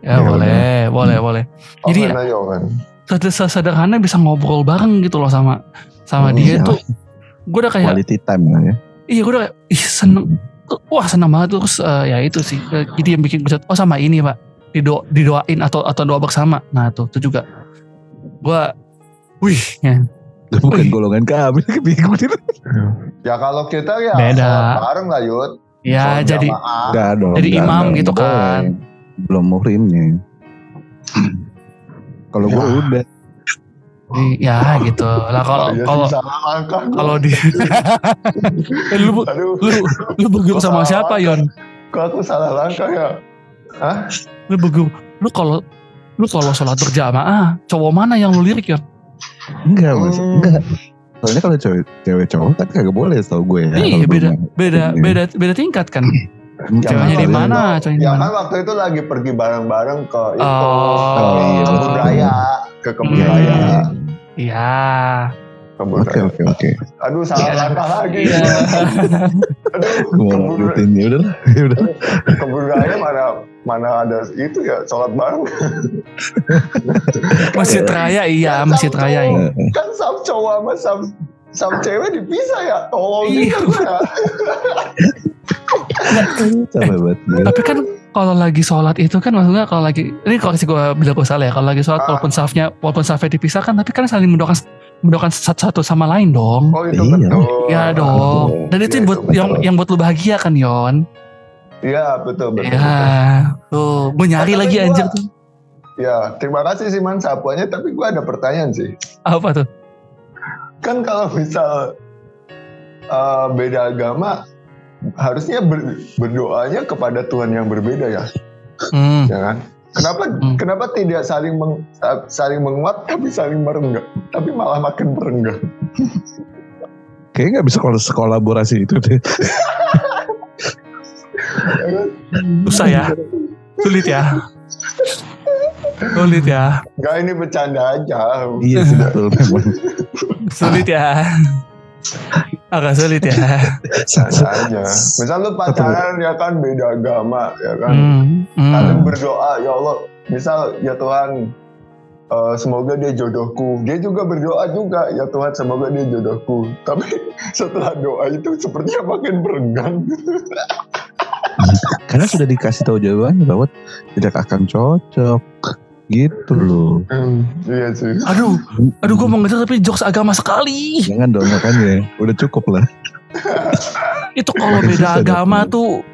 ya Ya, boleh boleh boleh Jadi- Offline aja kan. Seder- sederhana bisa ngobrol bareng gitu loh sama sama Hmm, dia iya. tuh gue udah kayak Quality time lah ya. iya gue udah kayak ih seneng wah seneng banget terus eh, ya itu sih jadi yang bikin bisa oh sama ini pak dido didoain atau atau doa bersama nah tuh itu juga gue wih ya. Bukan golongan kami bingung Ya kalau kita ya Beda. bareng lah Yud. ya Sholat jadi. Enggak dong. Jadi enggak, imam enggak, gitu enggak kan. boleh. Belum muhrimnya. Kalau gue Ya. udah. ya gitu lah kalau Iya kalau gua. kalau di Eh, lu Aduh, lu lu berguru sama siapa Yon kok aku salah langkah ya? Hah? lu berguru lu kalau lu kalau sholat berjamaah cowok mana yang lu lirik Yon Enggak mas. Hmm. Enggak. Soalnya kalau cewek, cewek cowok kan kagak boleh tau gue ya. Iya, beda. beda Iya. beda beda tingkat kan Hmm, Ceweknya di mana? Ceweknya di Ya mana? kan waktu itu lagi pergi bareng-bareng ke itu, Oh. ke Oh, iya, kebun betul. raya, ke kebun Iya. Iya kebun Oke oke oke. Aduh salah Iya. langkah lagi. Iya. Aduh, kebun, lanjutin ya udah lah. Ya udah. kebun raya mana mana ada itu ya sholat bareng. masjid raya iya Kan masjid sama raya cowok- iya. Kan sam cowok sama sam sam cewek dipisah ya. Tolong Iya. ya. Capek banget gue. tapi kan kalau lagi sholat itu kan maksudnya kalau lagi ini kalau sih gue bilang gue salah ya kalau lagi sholat Ah. walaupun safnya walaupun safnya dipisahkan tapi kan saling mendoakan mendoakan satu, satu sama lain dong Oh itu Iya. betul. Iya dong dan itu Iya, yang buat itu betul. yang yang buat lu bahagia kan Yon Iya betul betul. Iya tuh gue nyari lagi gua- anjir tuh Ya terima kasih sih man sapuannya. Tapi gue ada pertanyaan sih. apa tuh Kan kalau misal eh, beda agama harusnya ber- berdoanya kepada Tuhan yang berbeda ya, hmm. ya kan? Kenapa Hmm. kenapa tidak saling meng- saling menguat tapi saling merenggang, tapi malah makin merenggang? Kayaknya nggak bisa kalau sekolaborasi itu deh. Susah ya sulit ya sulit ya Gak ini bercanda aja. Iya sih betul memang. sulit ya agak sulit ya aja. Misal lu pacaran ya kan beda agama ya kan. hmm. Hmm. Saling berdoa ya Allah. Misal ya Tuhan eh, semoga dia jodohku. Dia juga berdoa juga ya Tuhan semoga dia jodohku. Tapi setelah doa itu sepertinya makin berenggang. Karena sudah dikasih tahu jawabannya bahwa tidak akan cocok. Gitu loh. iya sih. aduh aduh gue mau ngejar tapi jokes agama sekali Jangan dong makanya. Udah cukup lah. itu kalau beda susah agama tuh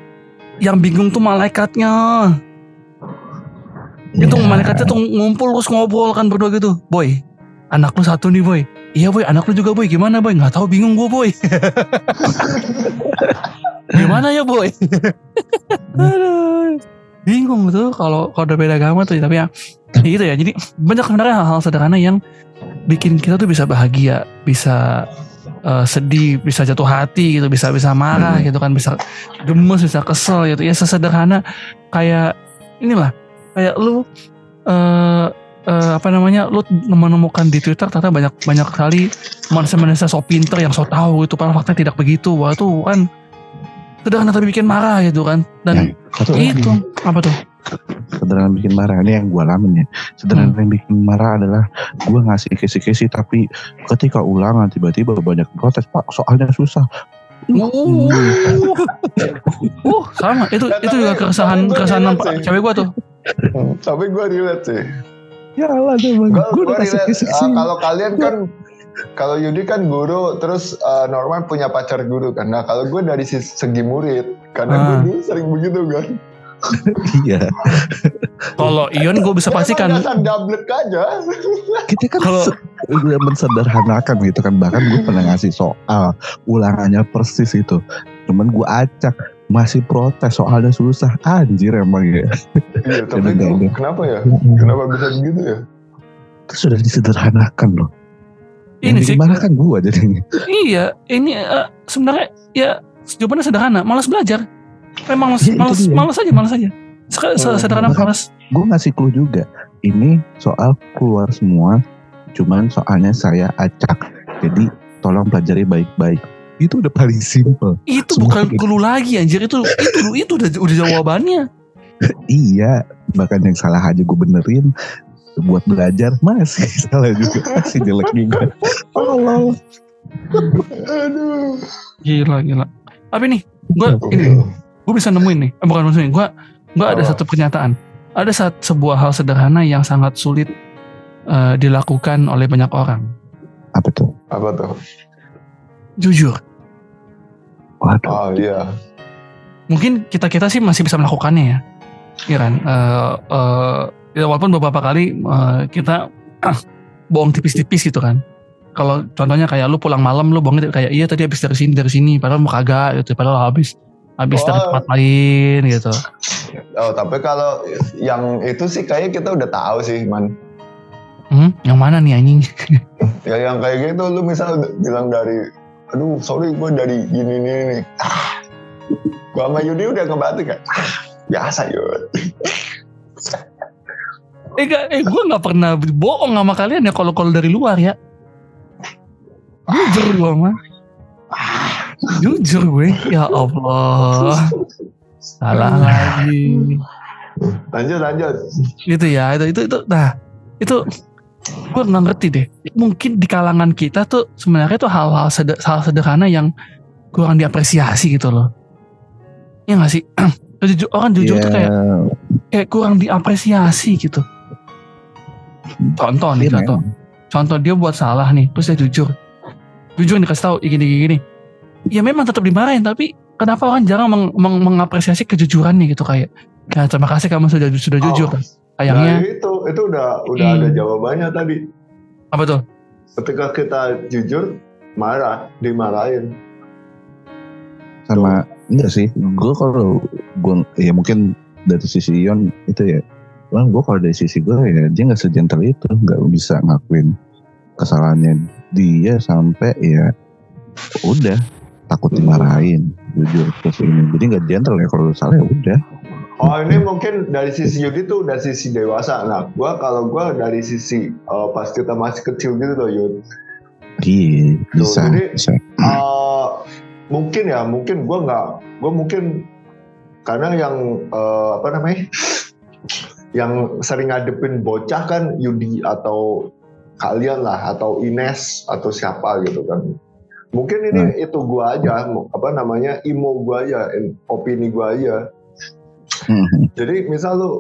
yang bingung tuh malaikatnya itu Ya. malaikatnya tuh ngumpul terus ngobrol kan berdua gitu boy anak lu satu nih boy iya boy anak lu juga boy gimana boy nggak tahu bingung gue boy gimana ya boy Aduh. Bingung tuh kalau kalau udah beda agama tuh tapi ya gitu ya. Jadi banyak sebenarnya hal-hal sederhana yang bikin kita tuh bisa bahagia bisa eh, sedih bisa jatuh hati gitu bisa bisa marah Hmm. gitu kan bisa gemes bisa kesel gitu. Ya sesederhana kayak inilah kayak lu eh eh, apa namanya lu menemukan di Twitter ternyata banyak banyak sekali manusia-manusia so pinter yang so tahu itu padahal fakta tidak begitu. Wah itu kan sederhana tapi bikin marah gitu kan. Dan Satu lagi. itu. Apa tuh? Sederhana bikin marah. Ini yang gue alamin ya. Sederhana yang bikin marah adalah gue ngasih kisi-kisi tapi ketika ulangan tiba-tiba banyak protes pak soalnya susah. Uh, uh, sama. Itu Ya, itu tapi- juga keresahan keresahan cewek gua tuh. Tapi gue relate sih. ya lah emang Gue gue udah kasih Ah, kalau kalian kan kalau Yudi kan guru, terus eh, Norman punya pacar guru kan. Nah kalau gue dari segi murid, karena gue Ah. dulu sering begitu kan. iya Kalau Ion gue bisa pastikan aja. kita kan Kalau- mensederhanakan gitu kan bahkan gue pernah ngasih soal ulangannya persis itu cuman gue acak masih protes soalnya susah anjir emang ya Iya, tapi itu kenapa ya? Kenapa bisa begitu ya? itu sudah disederhanakan loh Ini sih, gimana kan gua jadinya iya, ini eh, sebenarnya ya jawabannya sederhana, malas belajar. Kayak malas, Ya, malas, dia. malas aja, malas aja. Sek- se- Hmm. Sederhana malas. gue ngasih clue juga ini soal keluar semua cuman soalnya saya acak jadi tolong pelajari baik-baik itu udah paling simple Itu Semua bukan gitu. clue lagi anjir itu itu itu udah udah jawabannya. iya bahkan yang salah aja gue benerin buat belajar masih salah juga masih jelek juga Allah Aduh. Gila gila. Tapi nih, gua ini gue bisa nemuin nih, eh, bukan maksudnya gue gue ada satu pernyataan, ada saat sebuah hal sederhana yang sangat sulit eh, dilakukan oleh banyak orang. apa tuh Apa tuh? Jujur, waduh Oh iya. mungkin kita kita sih masih bisa melakukannya ya, kan? Eh, eh, ya walaupun beberapa kali eh, kita ah, bohong tipis-tipis gitu kan. Kalau contohnya kayak lu pulang malam lu bohong kayak iya tadi habis dari sini dari sini, padahal mau kagak gitu, padahal habis habis dari Oh. tempat lain gitu. Oh tapi kalau yang itu sih kayaknya kita udah tahu sih man. Hmm, yang mana nih anjing? Ya yang kayak gitu lu misal bilang dari, aduh sorry gue dari gini nih nih. Ah, gue sama Yudi udah ngebantu kayak, ah, biasa Yud. Eh, gak, eh gue nggak pernah bohong sama kalian ya kalau kalau dari luar ya. Jujur gue mah. Jujur gue. Ya Allah. Salah lagi. Lanjut lanjut. Gitu ya. Itu itu itu. Nah itu gue nggak ngerti deh. Mungkin di kalangan kita tuh sebenarnya tuh hal-hal seder, hal sederhana yang kurang diapresiasi gitu loh. Ya nggak sih? Jujur, orang jujur tuh kayak Ya, kayak kurang diapresiasi gitu. Contoh nih, iya contoh. contoh dia buat salah nih terus dia jujur jujur nih kasih tahu "Ih, gini gini ya memang tetap dimarahin tapi kenapa orang jarang meng- meng- mengapresiasi kejujurannya gitu kayak ya terima kasih kamu sudah sudah jujur Oh. sayangnya Nah itu itu udah udah Hmm. ada jawabannya tadi. apa tuh Ketika kita jujur, marah, dimarahin. sama enggak sih gue kalau gue ya mungkin dari sisi Ion itu ya Bang, gue kalau dari sisi gue ya dia nggak sejentel itu nggak bisa ngakuin kesalahannya dia sampai ya udah takut dimarahin jujur terus ini jadi nggak gentle ya kalau salah ya udah Oh ini mungkin dari sisi Yudi tuh udah sisi dewasa. Nah, gua kalau gua dari sisi eh, pas kita masih kecil gitu loh Yud. iya bisa jadi- bisa Eh, mungkin ya, mungkin gua nggak, gua mungkin karena yang eh, apa namanya, yang sering ngadepin bocah kan Yudi atau kalian lah atau Ines atau siapa gitu kan. Mungkin ini itu gua aja, apa namanya, imo gua aja, opini gua aja. Mhm. Jadi misal lu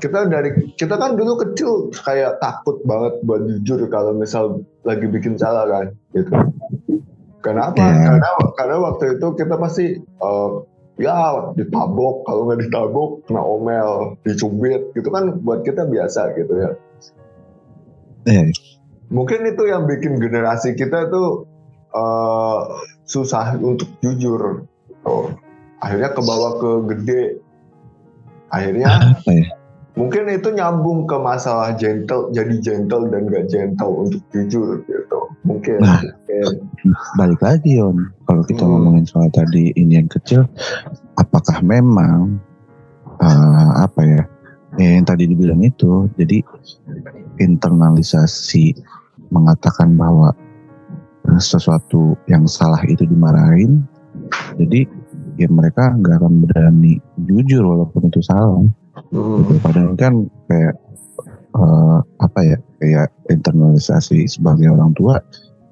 kita dari kita kan dulu kecil kayak takut banget buat jujur kalau misal lagi bikin salah kan gitu. Kenapa? Iya. Karena karena waktu itu kita pasti eh, ya ditabok kalau nggak ditabok kena omel, dicubit gitu kan buat kita biasa gitu ya. eh Mungkin itu yang bikin generasi kita tuh eh, susah untuk jujur. Oh, akhirnya ke bawah ke gede. Akhirnya apa ya mungkin itu nyambung ke masalah gentle jadi gentle dan gak gentle untuk jujur gitu mungkin, Nah. mungkin. balik lagi Yon kalau kita Hmm. ngomongin soal tadi ini yang kecil apakah memang eh, apa ya ya yang tadi dibilang itu jadi internalisasi mengatakan bahwa sesuatu yang salah itu dimarahin jadi ya mereka nggak akan berani jujur walaupun itu salah Hmm. padahal kan kayak eh, apa ya kayak internalisasi sebagai orang tua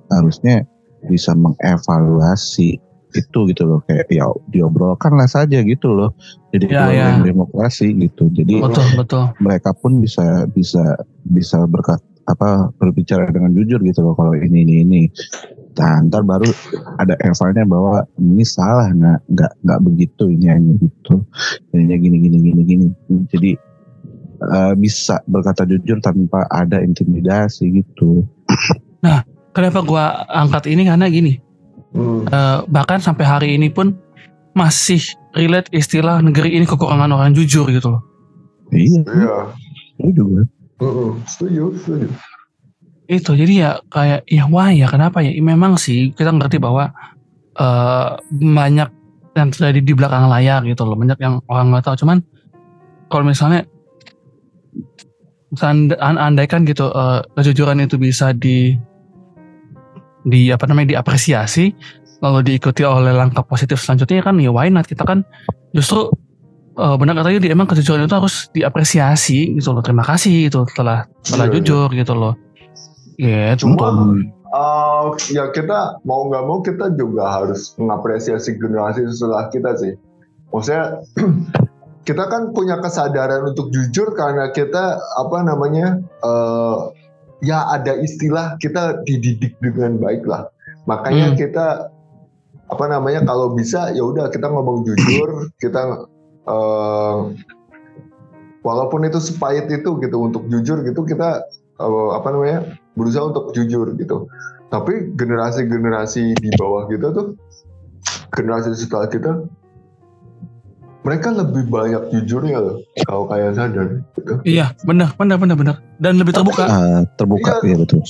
harusnya bisa mengevaluasi itu gitu loh kayak ya diobrolkan lah saja gitu loh jadi Ya, ya. demokrasi gitu jadi betul betul mereka pun bisa bisa bisa berkat apa berbicara dengan jujur gitu loh kalau ini ini ini nah, ntar baru ada evalnya bahwa ini salah nggak nggak nggak begitu ini hanya gitu ininya gini gini gini gini jadi eh, bisa berkata jujur tanpa ada intimidasi gitu kenapa gua angkat ini karena gini Hmm. eh, bahkan sampai hari ini pun masih relate istilah negeri ini kekurangan orang jujur gitu loh. Iya, Iya. juga. Mm-mm. Setuju, setuju. Itu jadi ya kayak ya wah ya kenapa ya? Memang sih kita ngerti bahwa eh banyak yang terjadi di belakang layar gitu loh. Banyak yang orang nggak tahu. Cuman kalau misalnya misalnya an- andaikan gitu eh, kejujuran itu bisa di di apa namanya diapresiasi lalu diikuti oleh langkah positif selanjutnya kan ya why not kita kan justru eh, benar katanya di emang kejujuran itu harus diapresiasi gitu loh terima kasih itu setelah setelah Iya, iya. jujur gitu loh gitu Cuma uh, ya kita mau nggak mau kita juga harus mengapresiasi generasi setelah kita sih. Maksudnya kita kan punya kesadaran untuk jujur karena kita apa namanya uh, ya ada istilah kita dididik dengan baik lah. Makanya Hmm. kita apa namanya kalau bisa ya udah kita ngomong jujur kita uh, walaupun itu sepahit itu gitu untuk jujur gitu kita uh, apa namanya berusaha untuk jujur gitu. Tapi generasi-generasi di bawah kita tuh, generasi setelah kita, mereka lebih banyak jujurnya loh. Kalau kayak sadar. Gitu. iya benar benar benar benar dan lebih terbuka Ah, terbuka Iya. ya betul.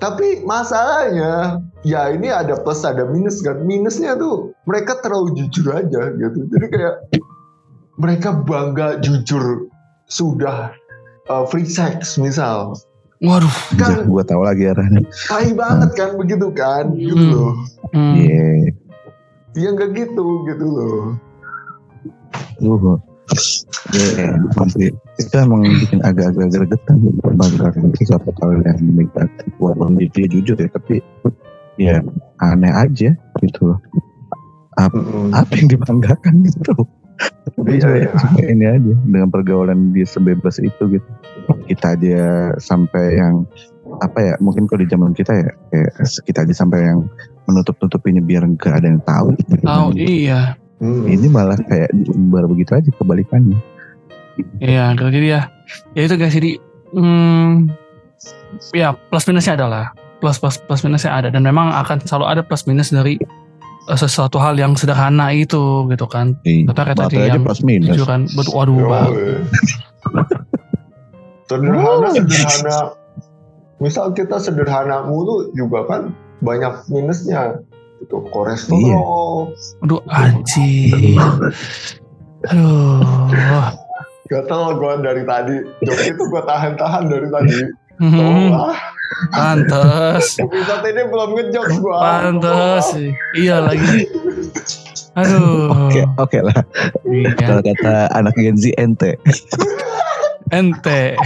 Tapi masalahnya, ya ini ada plus ada minus kan. Minusnya tuh mereka terlalu jujur aja gitu. Jadi kayak mereka bangga jujur sudah uh, free sex misal. Waduh Kan gua tahu lagi arahnya. tai banget kan begitu kan gitu Hmm. loh. hmm. Iya. Ya nggak gitu gitu loh. Uh, ya, nanti itu emang bikin agak-agak gregetan bangga siapa tahu yang negatif walaupun dia jujur ya tapi ya aneh aja gitu loh Mm-mm. apa yang dibanggakan gitu Iya, cuma ini aja dengan pergaulan dia sebebas itu gitu kita aja sampai yang apa ya mungkin kalau di zaman kita ya kayak kita aja sampai yang menutup tutupinnya biar nggak ada yang tahu gitu. tahu iya Mm. ini malah kayak diumbar begitu aja kebalikannya iya gitu. jadi ya ya itu guys jadi hmm, ya plus minusnya adalah plus plus plus minusnya ada dan memang akan selalu ada plus minus dari sesuatu hal yang sederhana itu gitu kan. Iya. Kata kayak tadi yang plus minus. jujuran betul waduh Yo, Bang. eh. sederhana sederhana. Misal kita sederhana mulu juga kan banyak minusnya. Itu kolesterol. Aduh anjir aduh. Gak tau gue dari tadi. Jok itu gue tahan-tahan dari tadi. Hmm, Tolong lah pantes episode ini belum ngejok gue pantes iya lagi aduh Oke, oke lah. iya. Kalau kata anak Gen Z ente. ente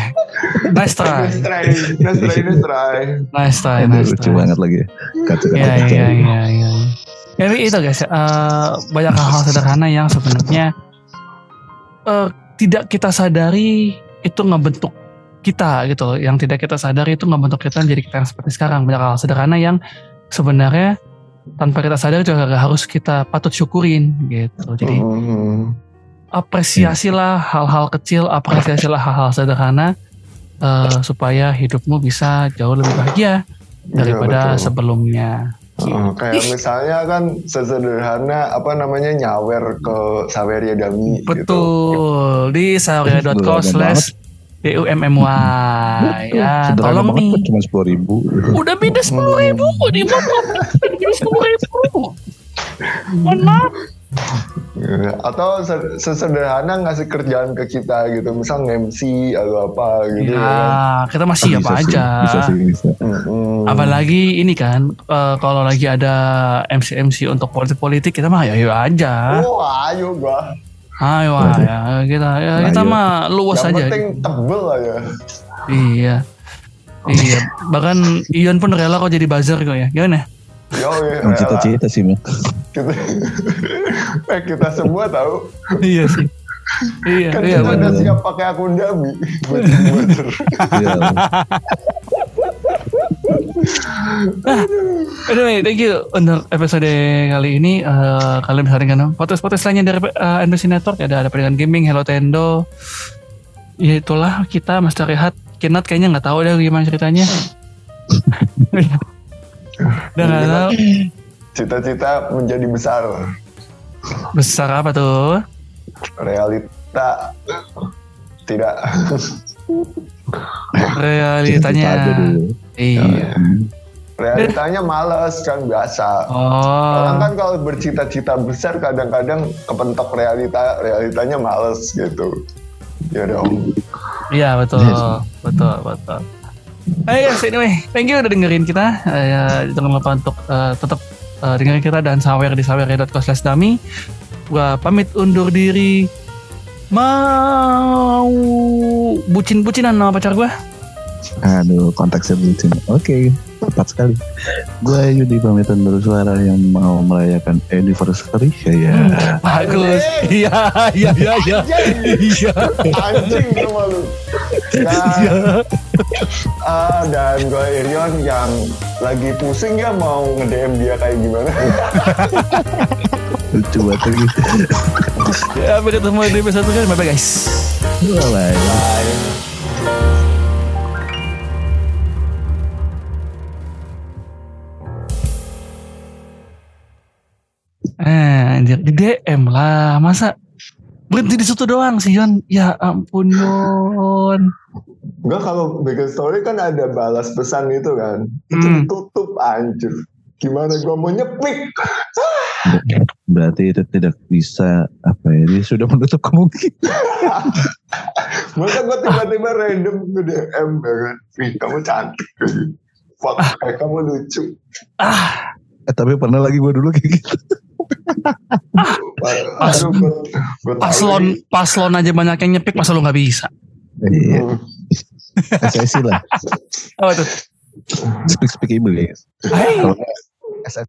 nice try Let's try, let's try, let's try. nice try Aduh, nice lucu try banget lagi. Kata-kata Iya iya iya iya. Ya, Tapi itu guys, eh, banyak hal-hal sederhana yang sebenarnya eh, tidak kita sadari itu ngebentuk kita gitu loh. Yang tidak kita sadari itu ngebentuk kita menjadi kita yang seperti sekarang. Banyak hal sederhana yang sebenarnya tanpa kita sadari juga harus kita patut syukurin gitu. Jadi Mhm. apresiasilah hal-hal kecil, apresiasilah hal-hal sederhana eh, supaya hidupmu bisa jauh lebih bahagia daripada Iya, betul. sebelumnya. Uh, kayak misalnya kan sesederhana apa namanya nyawer ke Saweria Dami gitu. Betul di saweria.com Sederhana slash DUMMY ya Sederhana tolong banget nih. cuma sepuluh ribu. udah beda sepuluh ribu. Di mana beda sepuluh ribu. Mohon maaf. Ya, Atau se- sesederhana ngasih kerjaan ke kita gitu, misal MC atau apa gitu. ya kita Bisa masih apa sih, aja. Bisa sih, bisa. Apalagi ini kan eh, kalau lagi ada MC MC untuk politik politik kita mah ya ayo aja. Oh, ayo gua. Ayo ya kita ya, kita Ayo. mah luas Yang aja penting tebel aja. iya iya bahkan Ion pun rela kok jadi buzzer kok ya gimana Yo, ya, Emang cita-cita sih, Mak. kita, eh, kita semua tahu. iya sih iya Kan iya kita udah benar siap pakai akun Dami. buat buzzer. Iya. Anyway, thank you untuk episode kali ini. Eh, kalian bisa dengar podcast-podcast lainnya dari uh, Endosine Network. Ada ada Pedagang Gaming, Hello Tendo. Ya itulah kita Mas Rehat. Kinat kayaknya nggak tahu deh gimana ceritanya. Nggak tahu. Cita-cita menjadi besar. Besar apa tuh? realita tidak Realitanya. Iya. Hmm. realitanya males kan biasa Orang Oh. kan kalau bercita-cita besar kadang-kadang kepentok realita realitanya males gitu. Ya dong. Iya betul, betul, betul. Ayo guys, anyway, thank you udah dengerin kita. Eh, ya, jangan lupa untuk eh, tetap eh, dengerin kita dan sawer di sawer.co slash dami. Gua pamit undur diri. Mau bucin-bucinan sama pacar gua. Aduh, kontak sebutin. Oke, tepat sekali. Gue Yudi pamitan bersuara yang mau merayakan anniversary. Ya, ya. Bagus. Iya, iya, iya, iya. Iya. Anjing sama lu. Iya. Dan, ah, dan gue Irion yang lagi pusing ya mau nge-DM dia kayak gimana. Lucu banget lagi. Ya, sampai ketemu di episode berikutnya. Bye-bye guys. Bye. Bye. Eh, anjir, di DM lah. Masa berhenti di situ doang sih, Yon? Ya ampun, Yon. Enggak kalau bikin story kan ada balas pesan itu kan. Itu Hmm. ditutup anjir. Gimana gua mau nyepik? Berarti itu tidak bisa apa ya? Dia sudah menutup kemungkinan. Masa gua tiba-tiba random ke DM ya kan. Wih kamu cantik. Fuck, eh, kamu lucu. Ah, Eh, tapi pernah lagi gue dulu kayak gitu. Pas- Aduh, gua, gua tahu paslon, paslon aja banyak yang nyepik, masa lu nggak bisa? Iya, Hmm. SSI lah. Apa tuh? Speak speak. Kalau nggak,